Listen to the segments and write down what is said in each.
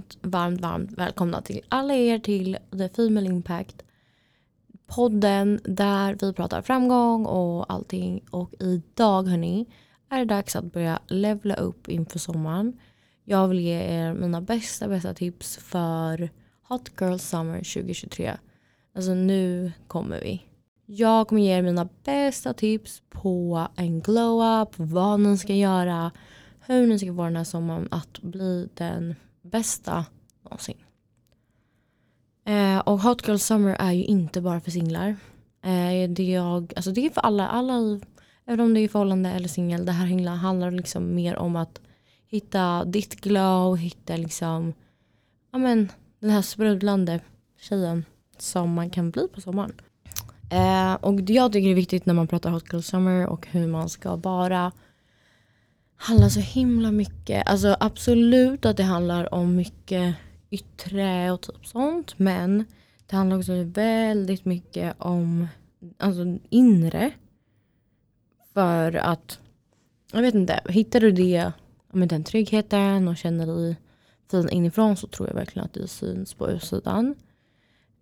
varmt, varmt, varmt välkomna till alla er till The Female Impact. Podden där vi pratar framgång och allting. Och idag hörni är det dags att börja levla upp inför sommaren. Jag vill ge er mina bästa, bästa tips för Hot Girl Summer 2023. Alltså nu kommer vi. Jag kommer ge er mina bästa tips på en glow-up, vad ni ska göra, hur ni ska få den här sommaren att bli den bästa någonsin. Eh, och Hot Girl Summer är ju inte bara för singlar. Eh, det, är jag, alltså det är för alla, alla även om det är förhållande eller singel. Det här handlar liksom mer om att hitta ditt glow, hitta liksom ja men, den här sprudlande tjejen som man kan bli på sommaren. Eh, och jag tycker det är viktigt när man pratar Hot Girl Summer och hur man ska vara handlar så himla mycket, alltså absolut att det handlar om mycket yttre och typ sånt men det handlar också väldigt mycket om alltså inre. För att, jag vet inte, hittar du det med den tryggheten och känner dig fin inifrån så tror jag verkligen att det syns på utsidan.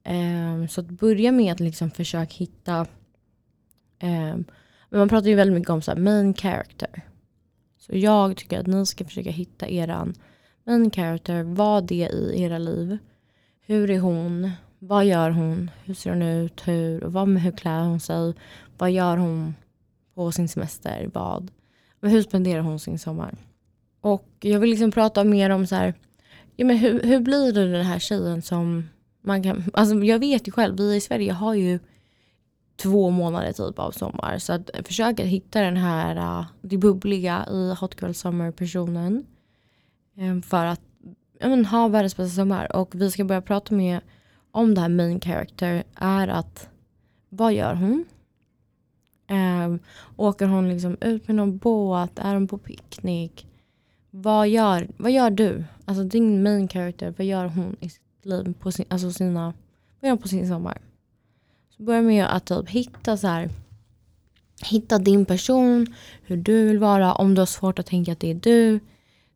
Um, så att börja med att liksom försöka hitta, um, men man pratar ju väldigt mycket om så main character. Så jag tycker att ni ska försöka hitta eran main character, vad det är i era liv. Hur är hon? Vad gör hon? Hur ser hon ut? Hur, vad, hur klär hon sig? Vad gör hon på sin semester? Vad? Hur spenderar hon sin sommar? Och jag vill liksom prata mer om så här, ja, men hur, hur blir det den här tjejen som man kan, alltså jag vet ju själv, vi i Sverige har ju två månader typ av sommar. Så att försöka hitta den här, uh, det bubbliga i Hot Girl Summer personen. Um, ehm, för att men, ha världens bästa sommar. Och vi ska börja prata med om det här main character är att vad gör hon? Um, åker hon liksom ut med någon båt? Är hon på picknick? Vad gör, vad gör du? Alltså din main character, vad gör hon i sitt liv? På sin, alltså sina, vad gör hon på sin sommar? Så börja med att typ hitta så här, hitta din person, hur du vill vara. Om du har svårt att tänka att det är du,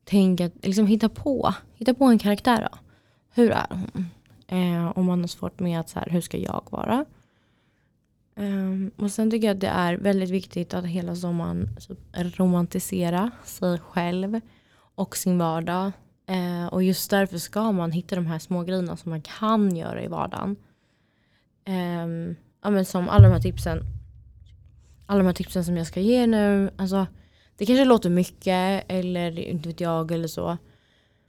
tänk att, liksom hitta på, hitta på en karaktär då. Hur är hon? Eh, om man har svårt med att så här, hur ska jag vara? Um, och sen tycker jag att det är väldigt viktigt att hela sommaren typ, romantisera sig själv och sin vardag. Uh, och just därför ska man hitta de här små grejerna som man kan göra i vardagen. Um, ja, men som alla de här tipsen. Alla de här tipsen som jag ska ge nu. Alltså, det kanske låter mycket eller inte vet jag eller så.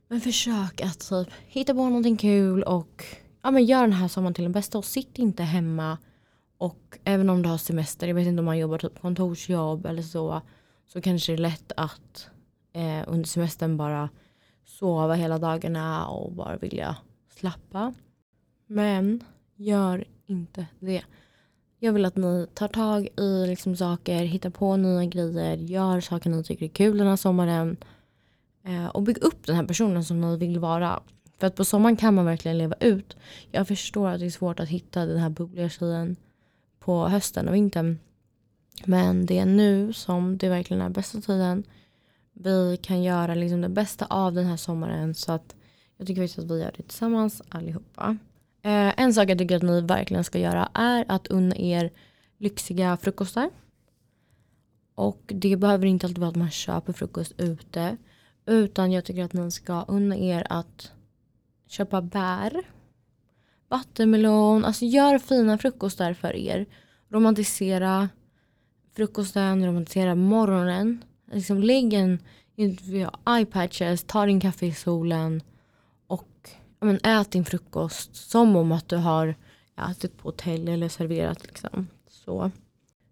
Men försök att typ, hitta på någonting kul och ja, men gör den här sommaren till den bästa. Och sitt inte hemma och även om du har semester, jag vet inte om man jobbar typ kontorsjobb eller så, så kanske det är lätt att eh, under semestern bara sova hela dagarna och bara vilja slappa. Men gör inte det. Jag vill att ni tar tag i liksom saker, hittar på nya grejer, gör saker ni tycker är kul den här sommaren. Eh, och bygg upp den här personen som ni vill vara. För att på sommaren kan man verkligen leva ut. Jag förstår att det är svårt att hitta den här bubbliga tjejen på hösten och vintern. Men det är nu som det verkligen är bästa tiden. Vi kan göra liksom det bästa av den här sommaren så att jag tycker faktiskt att vi gör det tillsammans allihopa. Eh, en sak jag tycker att ni verkligen ska göra är att unna er lyxiga frukostar. Och det behöver inte alltid vara att man köper frukost ute. Utan jag tycker att ni ska unna er att köpa bär vattenmelon. Alltså gör fina frukostar för er. Romantisera frukosten, romantisera morgonen. Liksom lägg en eyepatches, ta din kaffe i solen men, ät din frukost som om att du har ätit på hotell eller serverat. Liksom. Så.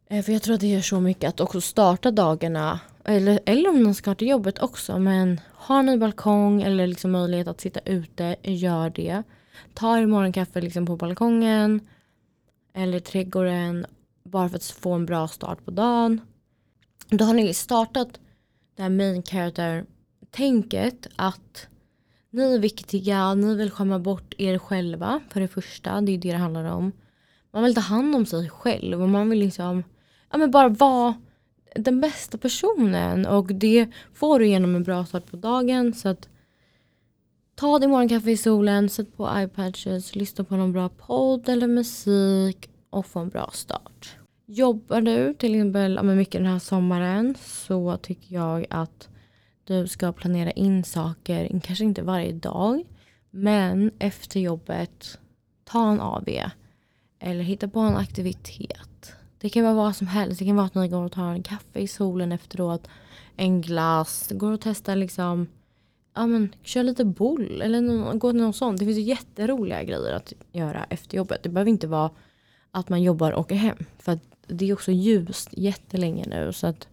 Eh, för jag tror att det gör så mycket att också starta dagarna, eller, eller om man ska till jobbet också, men har ni balkong eller liksom möjlighet att sitta ute, gör det Ta er morgonkaffe liksom på balkongen eller trädgården bara för att få en bra start på dagen. Då har ni startat det här main character-tänket att ni är viktiga, ni vill skämma bort er själva för det första. Det är det det handlar om. Man vill ta hand om sig själv och man vill liksom ja, men bara vara den bästa personen och det får du genom en bra start på dagen så att Ta din morgonkaffe i solen, sätt på iPads, lyssna på någon bra podd eller musik och få en bra start. Jobbar du till exempel ja, mycket den här sommaren så tycker jag att du ska planera in saker, kanske inte varje dag, men efter jobbet, ta en AV eller hitta på en aktivitet. Det kan vara vad som helst. Det kan vara att ni går och tar en kaffe i solen efteråt, en glass, går och testar liksom ja men kör lite boll eller gå till någon sånt. Det finns ju jätteroliga grejer att göra efter jobbet. Det behöver inte vara att man jobbar och åker hem. För att det är också ljust jättelänge nu så att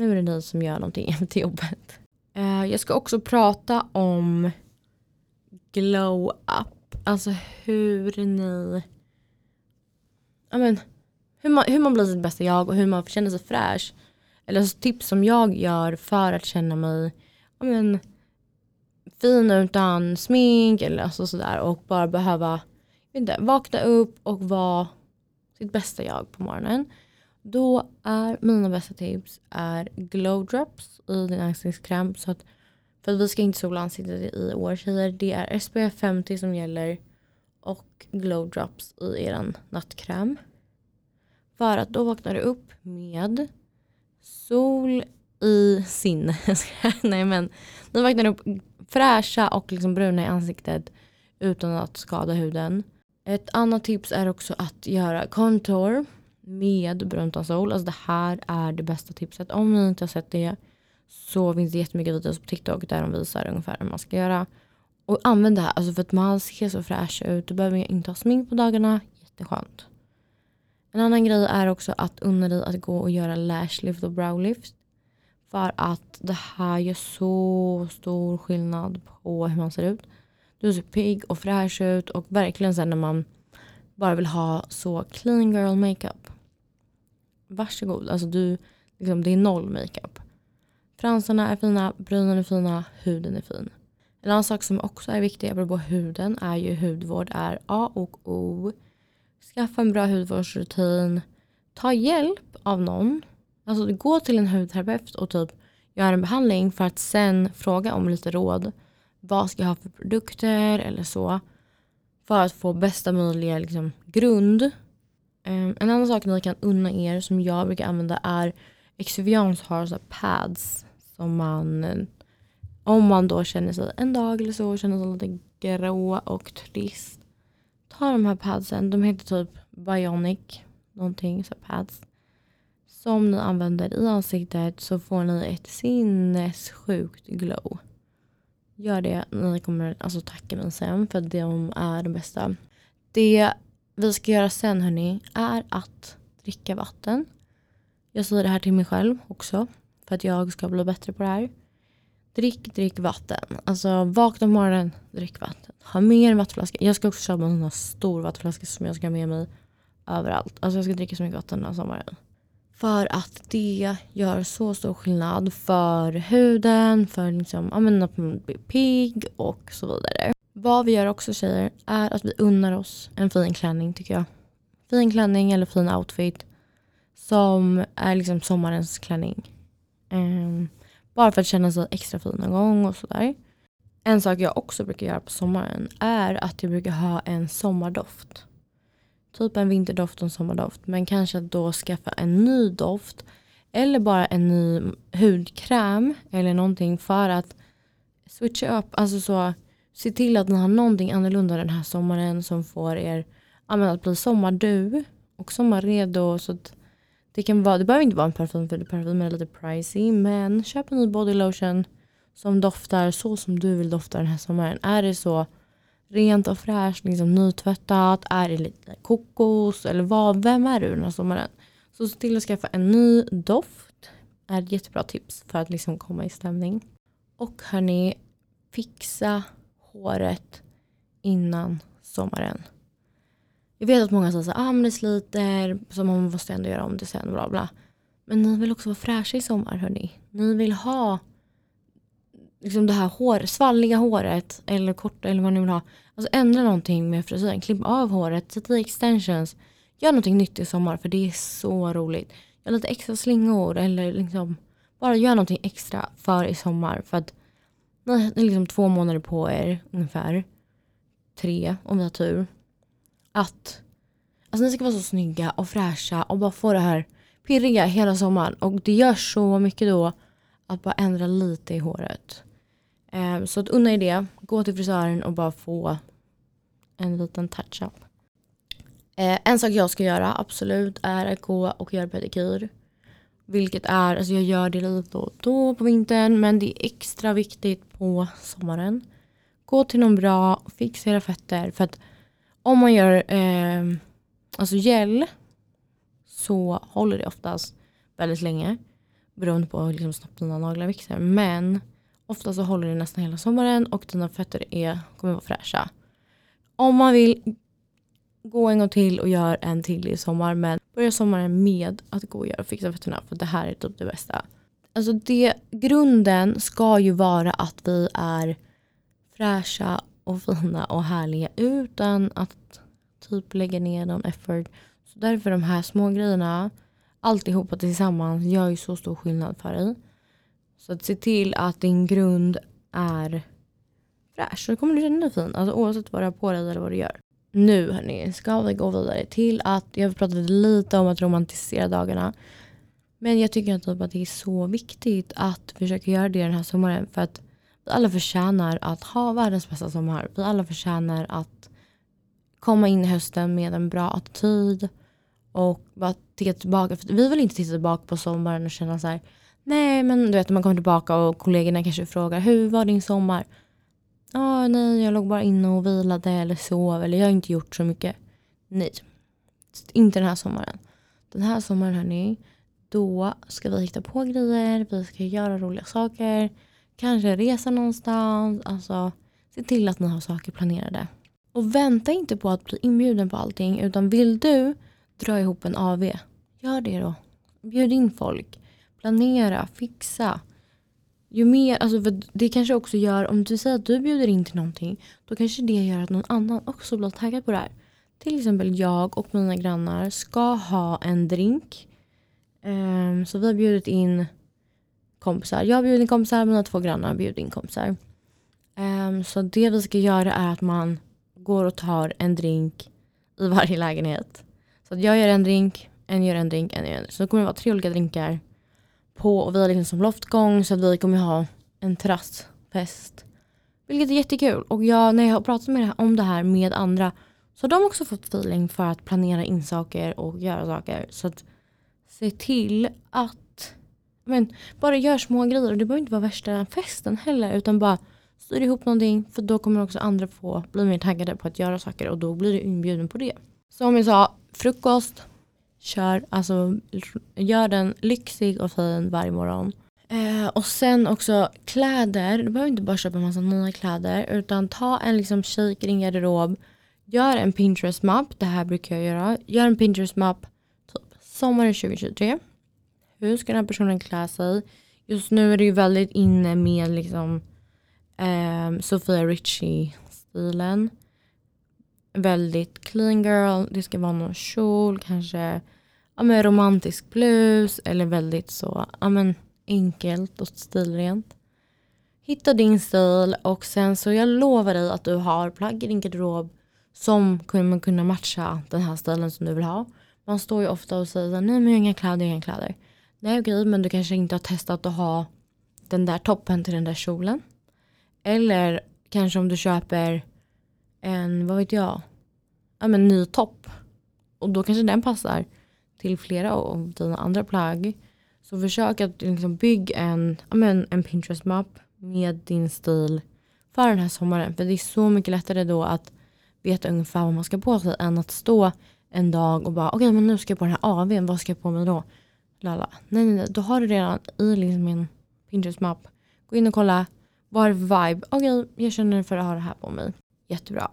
nu är det ni som gör någonting efter jobbet. Uh, jag ska också prata om glow up. Alltså hur ni... Ja men, hur man, hur man blir sitt bästa jag och hur man känner sig fräsch. Eller alltså, tips som jag gör för att känna mig ja men, fin utan smink eller alltså sådär och bara behöva inte, vakna upp och vara sitt bästa jag på morgonen. Då är mina bästa tips är glow drops i din ansiktskräm. Så att, för att vi ska inte sola ansiktet i år tjejer. Det är SPF 50 som gäller och glow drops i er nattkräm. För att då vaknar du upp med sol i sinne. Nej men, ni vaknar upp fräscha och liksom bruna i ansiktet utan att skada huden. Ett annat tips är också att göra contour med Bruntan sol. Alltså det här är det bästa tipset. Om ni inte har sett det så finns det jättemycket videos på TikTok där de visar ungefär hur man ska göra. Och använd det här alltså för att man ser så fräsch ut. Du behöver inte ha smink på dagarna. Jätteskönt. En annan grej är också att unna dig att gå och göra lash lift och brow lift. För att det här gör så stor skillnad på hur man ser ut. Du ser pigg och fräsch ut och verkligen sen när man bara vill ha så clean girl makeup. Varsågod, alltså du, liksom, det är noll makeup. Fransarna är fina, brynen är fina, huden är fin. En annan sak som också är viktig apropå huden är ju hudvård är A och O. Skaffa en bra hudvårdsrutin. Ta hjälp av någon Alltså gå till en hudterapeut och typ göra en behandling för att sen fråga om lite råd. Vad ska jag ha för produkter eller så. För att få bästa möjliga liksom, grund. Um, en annan sak ni kan unna er som jag brukar använda är Exuvians har så pads som man eh, om man då känner sig en dag eller så känner sig lite grå och trist. Ta de här padsen, de heter typ Bionic någonting så pads som ni använder i ansiktet så får ni ett sinnessjukt glow. Gör det, ni kommer alltså tacka mig sen för att de är de bästa. Det vi ska göra sen hörni är att dricka vatten. Jag säger det här till mig själv också för att jag ska bli bättre på det här. Drick, drick vatten. Alltså vakna på morgonen, drick vatten. Ha med en vattenflaska. Jag ska också köpa en sån här stor vattenflaska som jag ska ha med mig överallt. Alltså jag ska dricka så mycket vatten den här sommaren. För att det gör så stor skillnad för huden, för liksom, ja, men att man blir pigg och så vidare. Vad vi gör också tjejer är att vi unnar oss en fin klänning tycker jag. Fin klänning eller fin outfit som är liksom sommarens klänning. Um, bara för att känna sig extra fin någon gång och sådär. En sak jag också brukar göra på sommaren är att jag brukar ha en sommardoft. Typ en vinterdoft och en sommardoft. Men kanske då skaffa en ny doft. Eller bara en ny hudkräm eller någonting för att switcha upp. Alltså så, se till att ni har någonting annorlunda den här sommaren som får er att bli sommardu och sommarredo. Så det, kan vara, det behöver inte vara en parfym för parfym är lite pricey. Men köp en ny body lotion som doftar så som du vill dofta den här sommaren. Är det så rent och fräscht, liksom nytvättat? Är det lite kokos? Eller vad? Vem är du den här sommaren? Så se till att skaffa en ny doft. är ett jättebra tips för att liksom komma i stämning. Och hörni, fixa håret innan sommaren. Jag vet att många säger så ah, det sliter, så man måste ändå göra om det sen. Bla bla. Men ni vill också vara fräscha i sommar hörni. Ni vill ha liksom det här hår, svalliga håret eller korta eller vad ni vill ha. Alltså ändra någonting med frisyren. Klipp av håret, sätt i extensions. Gör någonting nytt i sommar för det är så roligt. Gör lite extra slingor eller liksom bara gör någonting extra för i sommar. För att ni har liksom två månader på er ungefär. Tre om vi har tur. Att alltså ni ska vara så snygga och fräscha och bara få det här pirriga hela sommaren. Och det gör så mycket då att bara ändra lite i håret. Eh, så att unna er det. Gå till frisören och bara få en liten touch-up. Eh, en sak jag ska göra absolut är att gå och göra pedikyr. Vilket är, alltså jag gör det lite då och då på vintern men det är extra viktigt på sommaren. Gå till någon bra, fixa era fötter för att om man gör eh, alltså gel så håller det oftast väldigt länge. Beroende på hur liksom snabbt dina naglar växer. Men ofta så håller det nästan hela sommaren och dina fötter är, kommer vara fräscha. Om man vill gå en gång till och gör en till i sommar. Men börja sommaren med att gå och göra och fixa fötterna. För det här är typ det bästa. Alltså det, grunden ska ju vara att vi är fräscha och fina och härliga utan att typ lägga ner någon effort. Så därför de här små grejerna, alltihopa tillsammans gör ju så stor skillnad för dig. Så att se till att din grund är fräsch. Så kommer du känna dig fin. Alltså oavsett vad du har på dig eller vad du gör. Nu hörni, ska vi gå vidare till att jag pratade lite om att romantisera dagarna. Men jag tycker typ att det är så viktigt att försöka göra det den här sommaren. För att vi alla förtjänar att ha världens bästa sommar. Vi alla förtjänar att komma in i hösten med en bra attityd. Och bara titta tillbaka. För vi vill inte titta tillbaka på sommaren och känna så här. Nej men du vet när man kommer tillbaka och kollegorna kanske frågar hur var din sommar? Ja, nej, jag låg bara inne och vilade eller sov eller jag har inte gjort så mycket. Nej, inte den här sommaren. Den här sommaren hörni, då ska vi hitta på grejer, vi ska göra roliga saker, kanske resa någonstans. Alltså, se till att ni har saker planerade. Och vänta inte på att bli inbjuden på allting utan vill du dra ihop en AV, gör det då. Bjud in folk, planera, fixa ju mer, alltså det kanske också gör, om du säger att du bjuder in till någonting, då kanske det gör att någon annan också blir taggad på det här. Till exempel jag och mina grannar ska ha en drink. Um, så vi har bjudit in kompisar. Jag har bjudit in kompisar, mina två grannar har bjudit in kompisar. Um, så det vi ska göra är att man går och tar en drink i varje lägenhet. Så att jag gör en drink, en gör en drink, en gör en drink. Så det kommer att vara tre olika drinkar på och vi har liksom som loftgång så att vi kommer ha en terrassfest. Vilket är jättekul. Och jag, när jag har pratat med, om det här med andra så har de också fått feeling för att planera in saker och göra saker. Så att se till att men, bara gör små grejer. Och det behöver inte vara värsta festen heller utan bara styr ihop någonting för då kommer också andra få bli mer taggade på att göra saker och då blir du inbjuden på det. Som jag sa, frukost, kör, alltså gör den lyxig och fin varje morgon. Eh, och sen också kläder, du behöver inte bara köpa en massa nya kläder utan ta en liksom kik i din garderob. Gör en Pinterest-mapp, det här brukar jag göra. Gör en Pinterest-mapp typ sommaren 2023. Hur ska den här personen klä sig? Just nu är det ju väldigt inne med liksom eh, Sofia Richie-stilen väldigt clean girl. Det ska vara någon kjol, kanske ja, men romantisk blus eller väldigt så ja, men enkelt och stilrent. Hitta din stil och sen så jag lovar dig att du har plagg i din garderob som kommer kunna matcha den här stilen som du vill ha. Man står ju ofta och säger nej men jag har inga kläder, jag har inga kläder. Nej okej men du kanske inte har testat att ha den där toppen till den där kjolen. Eller kanske om du köper en, vad vet jag, ja, men ny topp. Och då kanske den passar till flera av dina andra plagg. Så försök att liksom bygga en, ja, men en Pinterest-mapp med din stil för den här sommaren. För det är så mycket lättare då att veta ungefär vad man ska på sig än att stå en dag och bara okej okay, men nu ska jag på den här AWn, vad ska jag på mig då? Lala. Nej, nej, nej, då har du redan i liksom min Pinterest-mapp. Gå in och kolla, vad är vibe? Okej, okay, jag känner för att ha det här på mig. Jättebra.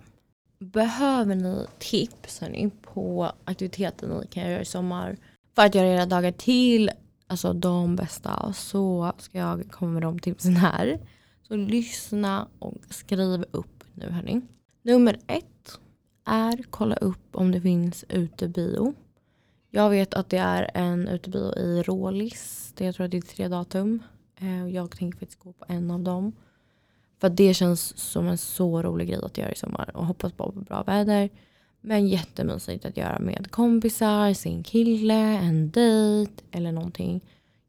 Behöver ni tips hörni, på aktiviteter ni kan göra i sommar för att göra era dagar till alltså de bästa så ska jag komma med de tipsen här. Så lyssna och skriv upp nu hörni. Nummer ett är kolla upp om det finns utebio. Jag vet att det är en utebio i Rålis. Jag tror att det är tre datum. Eh, jag tänker faktiskt gå på en av dem. För det känns som en så rolig grej att göra i sommar och hoppas bara på bra väder. Men jättemysigt att göra med kompisar, sin kille, en dejt eller någonting.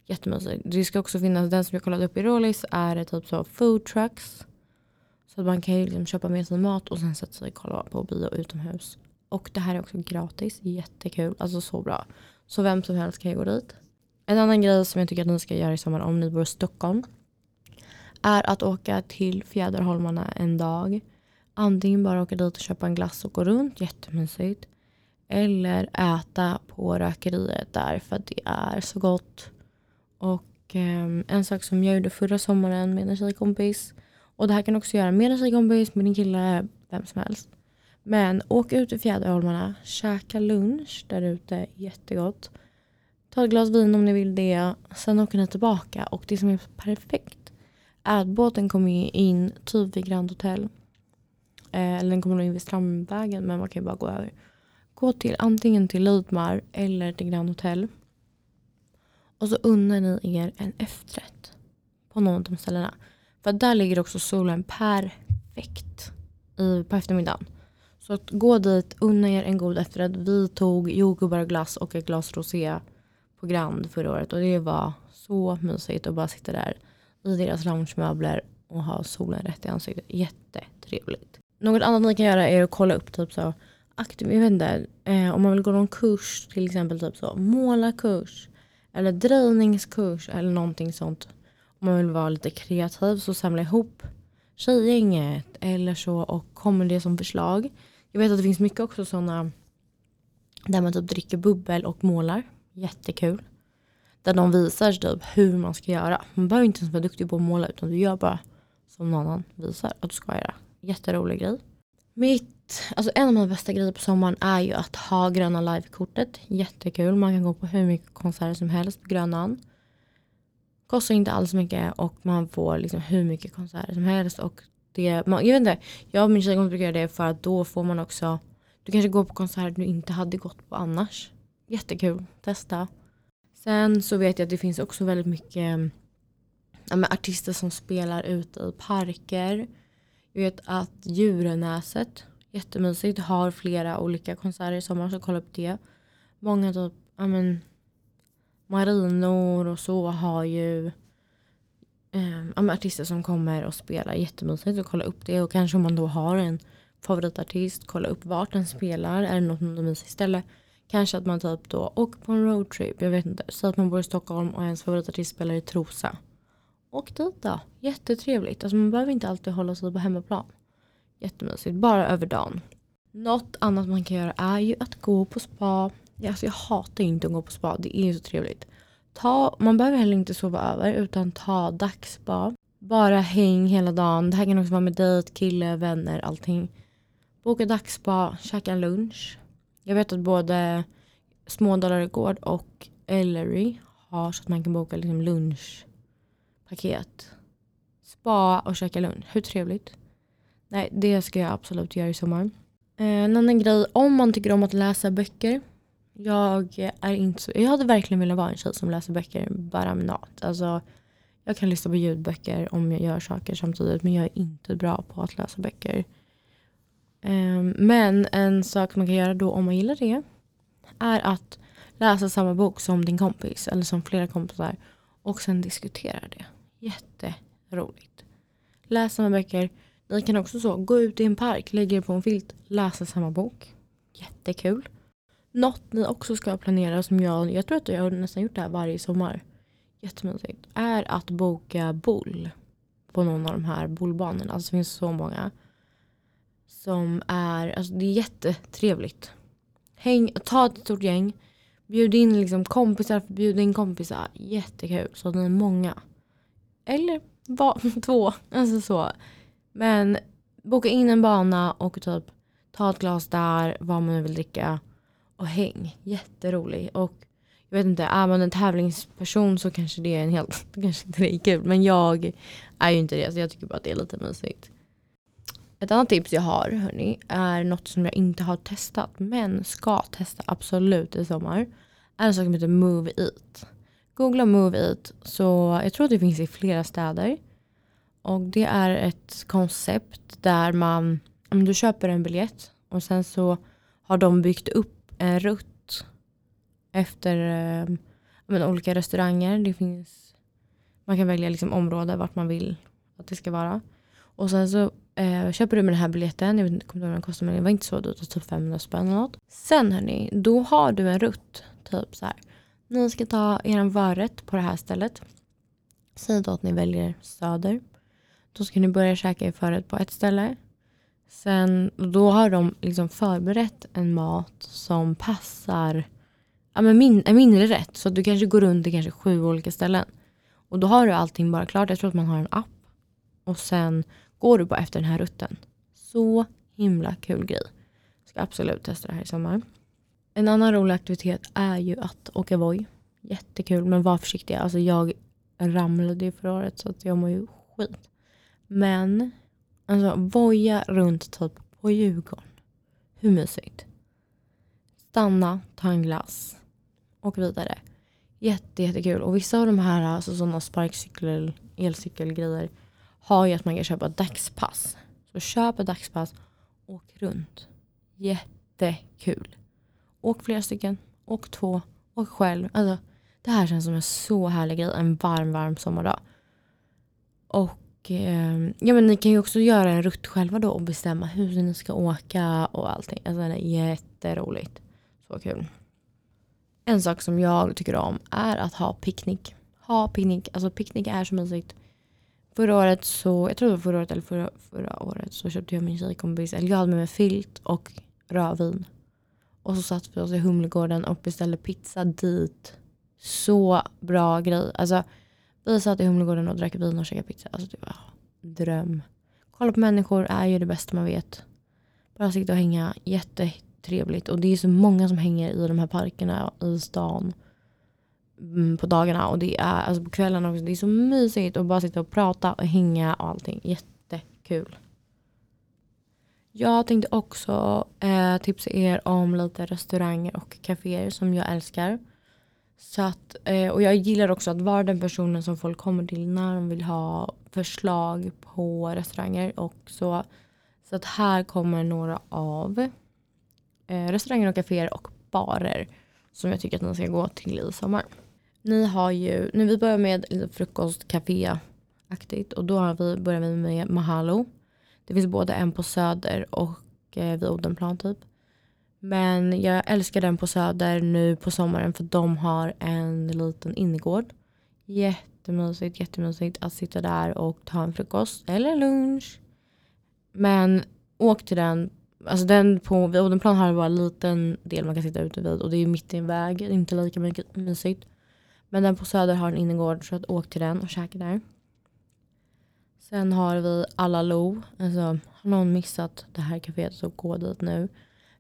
Jättemysigt. Det ska också finnas, den som jag kollade upp i Rålis är det typ så food trucks. Så att man kan ju liksom köpa med sig mat och sen sätta sig och kolla på bio utomhus. Och det här är också gratis, jättekul, alltså så bra. Så vem som helst kan ju gå dit. En annan grej som jag tycker att ni ska göra i sommar om ni bor i Stockholm är att åka till Fjäderholmarna en dag. Antingen bara åka dit och köpa en glass och gå runt, jättemysigt. Eller äta på rökeriet där för att det är så gott. Och eh, en sak som jag gjorde förra sommaren med en tjejkompis. Och det här kan du också göra med en tjejkompis, med din kille, vem som helst. Men åk ut till Fjäderholmarna, käka lunch där ute, jättegott. Ta ett glas vin om ni vill det. Sen åker ni tillbaka och det som är perfekt är att båten kommer in typ vid Grand Hotel. Eh, eller den kommer nog in vid Strandvägen men man kan ju bara gå över. Gå till antingen till Lidmar eller till Grand Hotel. Och så unnar ni er en efterrätt på någon av de ställena. För där ligger också solen perfekt i, på eftermiddagen. Så att gå dit, unna er en god efterrätt. Vi tog jordgubbar och glass och ett glas rosé på Grand förra året och det var så mysigt att bara sitta där i deras loungemöbler och ha solen rätt i ansiktet. Jättetrevligt. Något annat ni kan göra är att kolla upp typ så aktiv, jag vet inte, eh, om man vill gå någon kurs till exempel typ så målarkurs eller drejningskurs eller någonting sånt. Om man vill vara lite kreativ så samla ihop tjejgänget eller så och kommer det som förslag. Jag vet att det finns mycket också sådana där man typ dricker bubbel och målar. Jättekul. Där de visar typ hur man ska göra. Man behöver inte ens vara duktig på att måla utan du gör bara som någon annan visar att du ska göra. Jätterolig grej. Mitt, alltså en av mina bästa grejer på sommaren är ju att ha Gröna Live-kortet. Jättekul. Man kan gå på hur mycket konserter som helst på Grönan. Kostar inte alls mycket och man får liksom hur mycket konserter som helst. Och det, man, jag vet inte, jag och min tjejkompis brukar göra det för att då får man också, du kanske går på konserter du inte hade gått på annars. Jättekul, testa. Sen så vet jag att det finns också väldigt mycket ja, artister som spelar ute i parker. Jag vet att Djurenäset, jättemysigt, har flera olika konserter i sommar så kolla upp det. Många typ, ja men marinor och så har ju eh, ja, artister som kommer och spelar jättemysigt och kolla upp det och kanske om man då har en favoritartist, kolla upp vart den spelar, är det något mysigt ställe Kanske att man typ då åker på en roadtrip. Jag vet inte. Så att man bor i Stockholm och ens favoritartist spelar i Trosa. Åk dit då. Jättetrevligt. Alltså man behöver inte alltid hålla sig på hemmaplan. Jättemysigt. Bara över dagen. Något annat man kan göra är ju att gå på spa. Alltså jag hatar inte att gå på spa. Det är ju så trevligt. Ta, man behöver heller inte sova över utan ta dagsspa. Bara häng hela dagen. Det här kan också vara med dejt, kille, vänner, allting. Boka dagsspa, käka lunch. Jag vet att både Smådalare Gård och Ellery har så att man kan boka liksom lunchpaket. Spa och käka lunch. Hur trevligt? Nej, det ska jag absolut göra i sommar. Eh, en annan grej, om man tycker om att läsa böcker. Jag är inte så, jag hade verkligen velat vara en tjej som läser böcker bara med natt. Alltså, jag kan lyssna på ljudböcker om jag gör saker samtidigt men jag är inte bra på att läsa böcker. Ehm, men en sak man kan göra då om man gillar det är att läsa samma bok som din kompis eller som flera kompisar och sen diskutera det. Jätteroligt. Läs samma böcker. Ni kan också så gå ut i en park, lägga er på en filt, läsa samma bok. Jättekul. Något ni också ska planera som jag, jag tror att jag har nästan gjort det här varje sommar. Jättemysigt. Är att boka boll på någon av de här bollbanorna. Alltså det finns så många. Som är, alltså det är jättetrevligt. Häng, ta ett stort gäng. Bjud in liksom kompisar, bjud in kompisar. Jättekul. Så att ni är många. Eller va, två. Alltså så. Men boka in en bana och typ ta ett glas där, vad man nu vill dricka. Och häng. Jätterolig. Och jag vet inte, är man en tävlingsperson så kanske det är en helt, kanske inte det är kul. Men jag är ju inte det så jag tycker bara att det är lite mysigt. Ett annat tips jag har hörni, är något som jag inte har testat men ska testa absolut i sommar. Är en sak som heter Move Eat. Googla Move Eat så jag tror att det finns i flera städer. Och det är ett koncept där man, om du köper en biljett och sen så har de byggt upp en rutt efter eh, men, olika restauranger. Det finns, man kan välja liksom område vart man vill att det ska vara. Och sen så eh, köper du med den här biljetten, jag vet inte vad den kostar men det var inte så dyrt, typ 500 spänn eller något. Sen hörni, då har du en rutt. Typ så här. Ni ska ta er förrätt på det här stället. Säg då att ni väljer söder. Då ska ni börja käka er förrätt på ett ställe. Sen, då har de liksom förberett en mat som passar ja, men min, en mindre rätt. Så du kanske går runt i kanske sju olika ställen. Och då har du allting bara klart. Jag tror att man har en app. Och sen går du bara efter den här rutten. Så himla kul grej. Ska absolut testa det här i sommar. En annan rolig aktivitet är ju att åka Voi. Jättekul men var försiktiga. Alltså jag ramlade ju förra året så att jag mår ju skit. Men alltså voja runt typ på Djurgården. Hur mysigt? Stanna, ta en glass och vidare. Jätte, jättekul. Och vissa av de här alltså sådana sparkcykel, elcykelgrejer har ju att man kan köpa dagspass. Så köp ett dagspass, åk runt. Jättekul. Åk flera stycken, åk två, åk själv. Alltså, det här känns som en så härlig grej en varm, varm sommardag. Och eh, ja, men ni kan ju också göra en rutt själva då och bestämma hur ni ska åka och allting. Alltså det är jätteroligt. Så kul. En sak som jag tycker om är att ha picknick. Ha picknick. Alltså picknick är så mysigt. Förra året så, jag tror det var förra året eller förra, förra året så köpte jag min tjejkompis, eller jag hade med mig filt och rödvin. Och så satt vi oss i Humlegården och beställde pizza dit. Så bra grej. Alltså, vi satt i Humlegården och drack vin och käkade pizza. Alltså det var dröm. Kolla på människor är ju det bästa man vet. Bara sitta och hänga. Jättetrevligt. Och det är så många som hänger i de här parkerna i stan. Mm, på dagarna och det är alltså på kvällarna också. Det är så mysigt att bara sitta och prata och hänga och allting. Jättekul. Jag tänkte också eh, tipsa er om lite restauranger och kaféer som jag älskar. Så att, eh, och jag gillar också att vara den personen som folk kommer till när de vill ha förslag på restauranger och så. Så att här kommer några av eh, restauranger och kaféer och barer som jag tycker att ni ska gå till i sommar. Ni har ju, nu vi börjar med lite frukostcafé-aktigt och då har vi, börjar vi med Mahalo. Det finns både en på Söder och eh, vid Odenplan typ. Men jag älskar den på Söder nu på sommaren för de har en liten innergård. Jättemysigt, jättemysigt att sitta där och ta en frukost eller lunch. Men åk till den. Alltså den på vid Odenplan har bara en liten del man kan sitta ute vid och det är mitt i en väg. Inte lika mycket mysigt. Men den på Söder har en innergård så att åk till den och käka där. Sen har vi Alla Lo. Alltså, har någon missat det här kaféet så gå dit nu.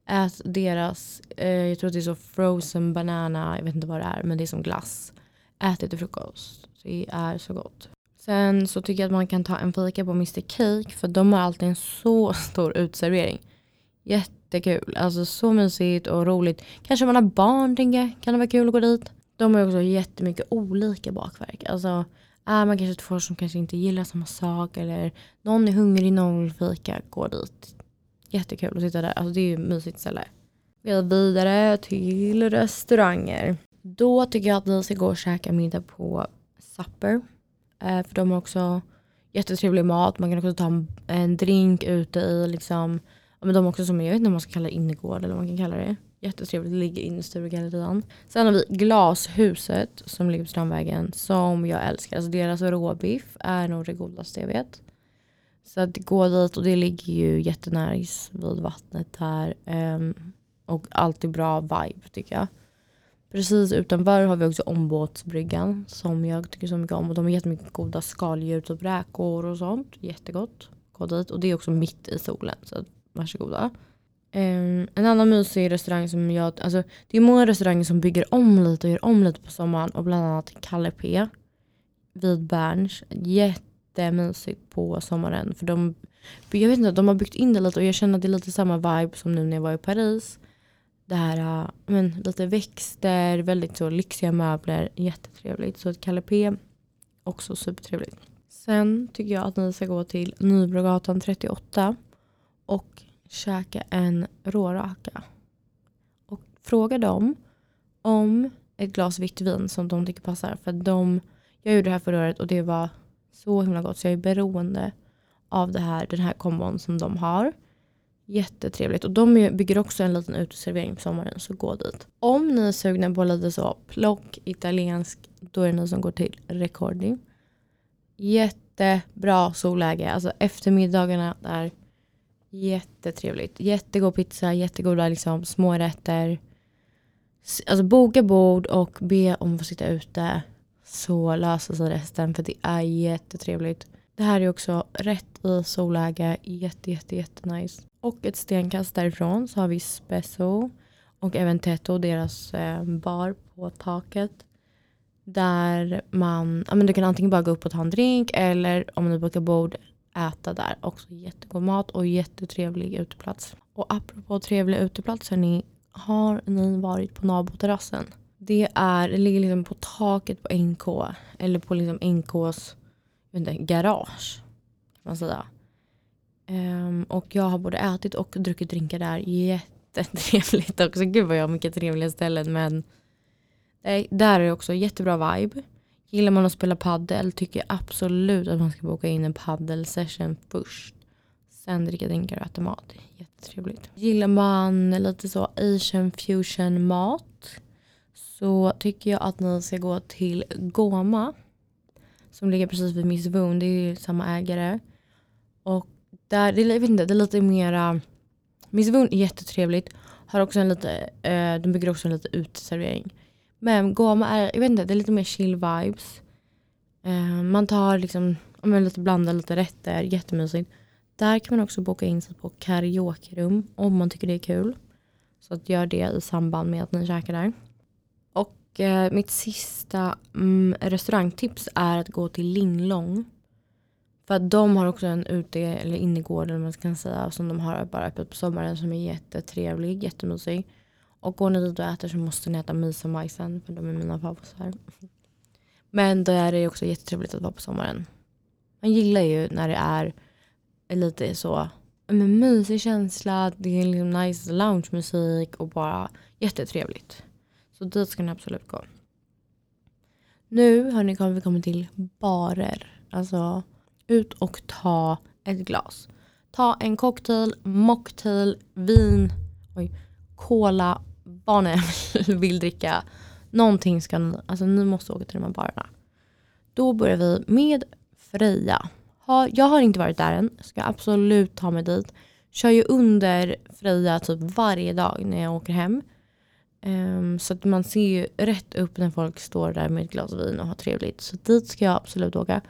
Ät deras, eh, jag tror att det är så frozen banana, jag vet inte vad det är, men det är som glass. Ät det till frukost. Det är så gott. Sen så tycker jag att man kan ta en fika på Mr Cake för de har alltid en så stor utservering. Jättekul, alltså så mysigt och roligt. Kanske man har barn tänker jag, kan det vara kul att gå dit. De har också jättemycket olika bakverk. Alltså är man kanske två som kanske inte gillar samma sak eller någon är hungrig, någon vill fika, gå dit. Jättekul att sitta där. Alltså det är ju ett mysigt ställe. Vi går vidare till restauranger. Då tycker jag att ni ska gå och käka middag på Supper. Eh, för de har också jättetrevlig mat. Man kan också ta en drink ute i liksom, ja, men de har också som, jag vet inte om man ska kalla det innergård eller vad man kan kalla det. Jättetrevligt, ligger inne i Sturegallerian. Sen har vi Glashuset som ligger på Strandvägen som jag älskar. Alltså deras råbiff är nog det godaste jag vet. Så att gå dit och det ligger ju jättenice vid vattnet här. Um, ehm, och alltid bra vibe tycker jag. Precis utanför har vi också ombåtsbryggan som jag tycker så mycket om. Och de har jättemycket goda skaldjur, typ räkor och sånt. Jättegott. Gå dit. Och det är också mitt i solen. Så varsågoda. Um, en annan mysig restaurang som jag, alltså det är många restauranger som bygger om lite och gör om lite på sommaren och bland annat Kalle P vid Berns. Jättemysigt på sommaren för de, jag vet inte, de har byggt in det lite och jag känner att det är lite samma vibe som nu när jag var i Paris. Det här, uh, men lite växter, väldigt så lyxiga möbler, jättetrevligt. Så Kalle P också supertrevligt. Sen tycker jag att ni ska gå till Nybrogatan 38 och käka en råraka. Och fråga dem om ett glas vitt vin som de tycker passar. För de, jag gjorde det här förra året och det var så himla gott så jag är beroende av det här, den här kombon som de har. Jättetrevligt. Och de bygger också en liten uteservering på sommaren, så gå dit. Om ni är sugna på lite så plock italiensk, då är det ni som går till Recordi. Jättebra solläge. Alltså eftermiddagarna där. Jättetrevligt. Jättegod pizza, jättegoda liksom, smårätter. Alltså boka bord och be om att få sitta ute. Så löser sig resten för det är jättetrevligt. Det här är också rätt i solläge. Jätte, jätte, jätte nice. Och ett stenkast därifrån så har vi Spesso och även Eventetto, deras eh, bar på taket. Där man, ja men du kan antingen bara gå upp och ta en drink eller om du bokar bord äta där. Också jättegod mat och jättetrevlig uteplats. Och apropå trevliga uteplatser, ni, har ni varit på naboterrassen? Det, är, det ligger liksom på taket på NK, eller på liksom NKs inte, garage. Kan man säga. Um, och jag har både ätit och druckit drinkar där. Jättetrevligt också. Gud vad jag har mycket trevliga ställen. Men där är det också jättebra vibe. Gillar man att spela paddel tycker jag absolut att man ska boka in en paddel session först. Sen dricka drinkar och äta mat. Jättetrevligt. Gillar man lite så asian fusion mat så tycker jag att ni ska gå till Goma. Som ligger precis vid Miss Woon. Det är ju samma ägare. Och där, det, jag vet inte, det är lite mera... Miss Woon är jättetrevligt. Har också en lite, eh, de bygger också en lite uteservering. Men Goma är, jag vet inte, det är lite mer chill vibes. Eh, man tar liksom, man lite blandar lite rätter, jättemysigt. Där kan man också boka in sig på karaokerum om man tycker det är kul. Så att gör det i samband med att ni käkar där. Och eh, mitt sista mm, restaurangtips är att gå till Linglong. För att de har också en ute eller innergård eller man ska säga som de har bara öppet på sommaren som är jättetrevlig, jättemysig. Och går ni dit och äter så måste ni äta misamajsen för de är mina favoriter. Men då är det också jättetrevligt att vara på sommaren. Man gillar ju när det är lite så men mysig känsla, det är liksom nice loungemusik och bara jättetrevligt. Så dit ska ni absolut gå. Nu hörni kommer vi komma till barer. Alltså ut och ta ett glas. Ta en cocktail, mocktail, vin, oj, cola, Barnen vill dricka. Någonting ska ni, alltså ni måste åka till de här barerna. Då börjar vi med Freja. jag har inte varit där än, ska absolut ta mig dit. Kör ju under Freja typ varje dag när jag åker hem. Um, så att man ser ju rätt upp när folk står där med ett glas vin och har trevligt. Så dit ska jag absolut åka.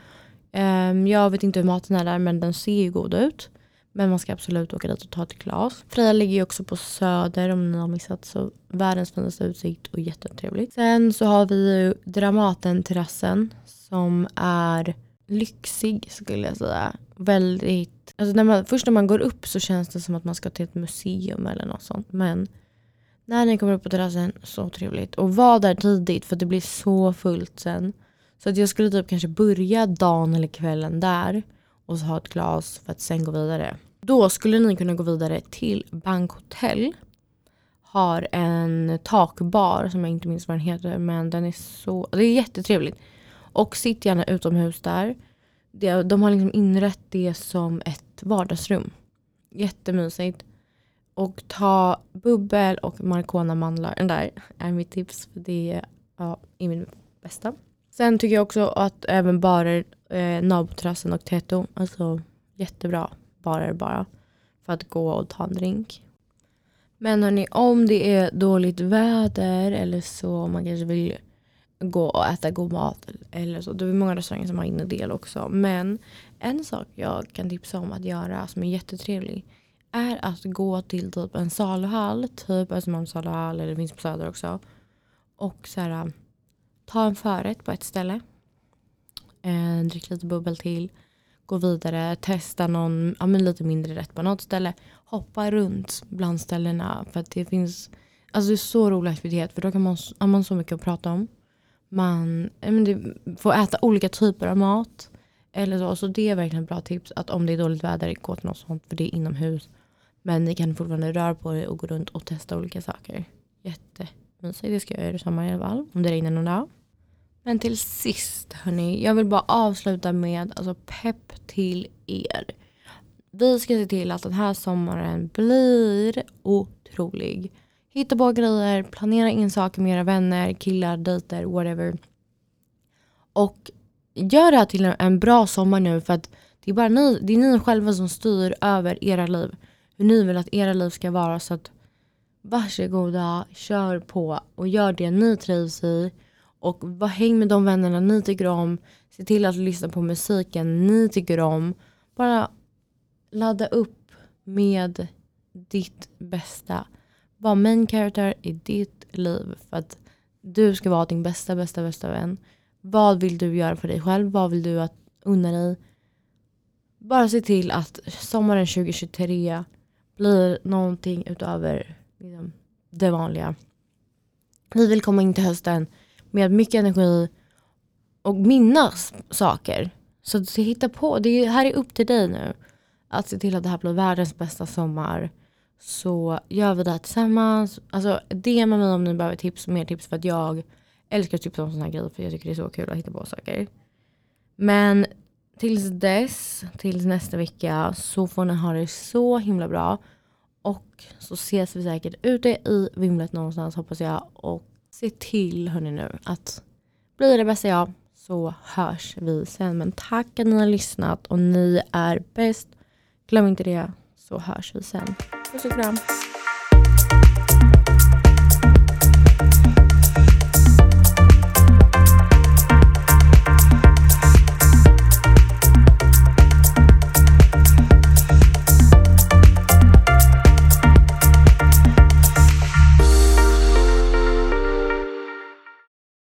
Um, jag vet inte hur maten är där men den ser ju god ut. Men man ska absolut åka dit och ta ett glas. Freja ligger ju också på Söder om ni har missat. Så världens finaste utsikt och jättetrevligt. Sen så har vi ju Dramaten-terrassen som är lyxig skulle jag säga. Väldigt, alltså när man, först när man går upp så känns det som att man ska till ett museum eller något sånt. Men när ni kommer upp på terrassen, så trevligt. Och var där tidigt för det blir så fullt sen. Så att jag skulle typ kanske börja dagen eller kvällen där och så ha ett glas för att sen gå vidare. Då skulle ni kunna gå vidare till Bankhotell. Har en takbar som jag inte minns vad den heter men den är så, det är jättetrevligt. Och sitt gärna utomhus där. De har liksom inrett det som ett vardagsrum. Jättemysigt. Och ta bubbel och marcona mandlar. Den där är mitt tips. För det ja, är min bästa. Sen tycker jag också att även barer, eh, Naboterrassen och Teto, alltså jättebra barer bara. För att gå och ta en drink. Men hörni, om det är dåligt väder eller så, om man kanske vill gå och äta god mat eller så. Det är många restauranger som har innedel också. Men en sak jag kan tipsa om att göra som är jättetrevlig är att gå till typ en saluhall, typ Östermalms saluhall eller det finns på Söder också. Och så här, ta en förrätt på ett ställe. Eh, drick lite bubbel till. Gå vidare, testa någon ja, men lite mindre rätt på något ställe. Hoppa runt bland ställena för att det finns Alltså det är så rolig aktivitet för då kan man, har man så mycket att prata om. Man men det, får äta olika typer av mat. Eller så. Så det är verkligen ett bra tips. Att om det är dåligt väder, gå till något sånt. För det är inomhus. Men ni kan fortfarande röra på er och gå runt och testa olika saker. Jättemysigt. Det ska jag göra i sommar i alla fall. Om det regnar någon dag. Men till sist hörni. Jag vill bara avsluta med alltså, pepp till er. Vi ska se till att den här sommaren blir otrolig. Hitta på grejer, planera in saker med era vänner, killar, dejter, whatever. Och gör det här till en bra sommar nu för att det är bara ni, det är ni själva som styr över era liv. Hur ni vill att era liv ska vara så att varsågoda, kör på och gör det ni trivs i. Och var, häng med de vännerna ni tycker om. Se till att lyssna på musiken ni tycker om. Bara ladda upp med ditt bästa. Var main character i ditt liv. För att du ska vara din bästa, bästa, bästa vän. Vad vill du göra för dig själv? Vad vill du att unna dig? Bara se till att sommaren 2023 blir någonting utöver liksom, det vanliga. Vi vill komma in till hösten med mycket energi och minnas saker. Så att hitta på, det här är upp till dig nu. Att se till att det här blir världens bästa sommar. Så gör vi det här tillsammans. Alltså DMa mig om ni behöver tips, mer tips för att jag älskar att tipsa om sådana här grejer för jag tycker det är så kul att hitta på saker. Men tills dess, tills nästa vecka så får ni ha det så himla bra. Och så ses vi säkert ute i vimlet någonstans hoppas jag. Och se till hörni nu att blir det bästa jag så hörs vi sen. Men tack att ni har lyssnat och ni är bäst. Glöm inte det så hörs vi sen. Puss och kram.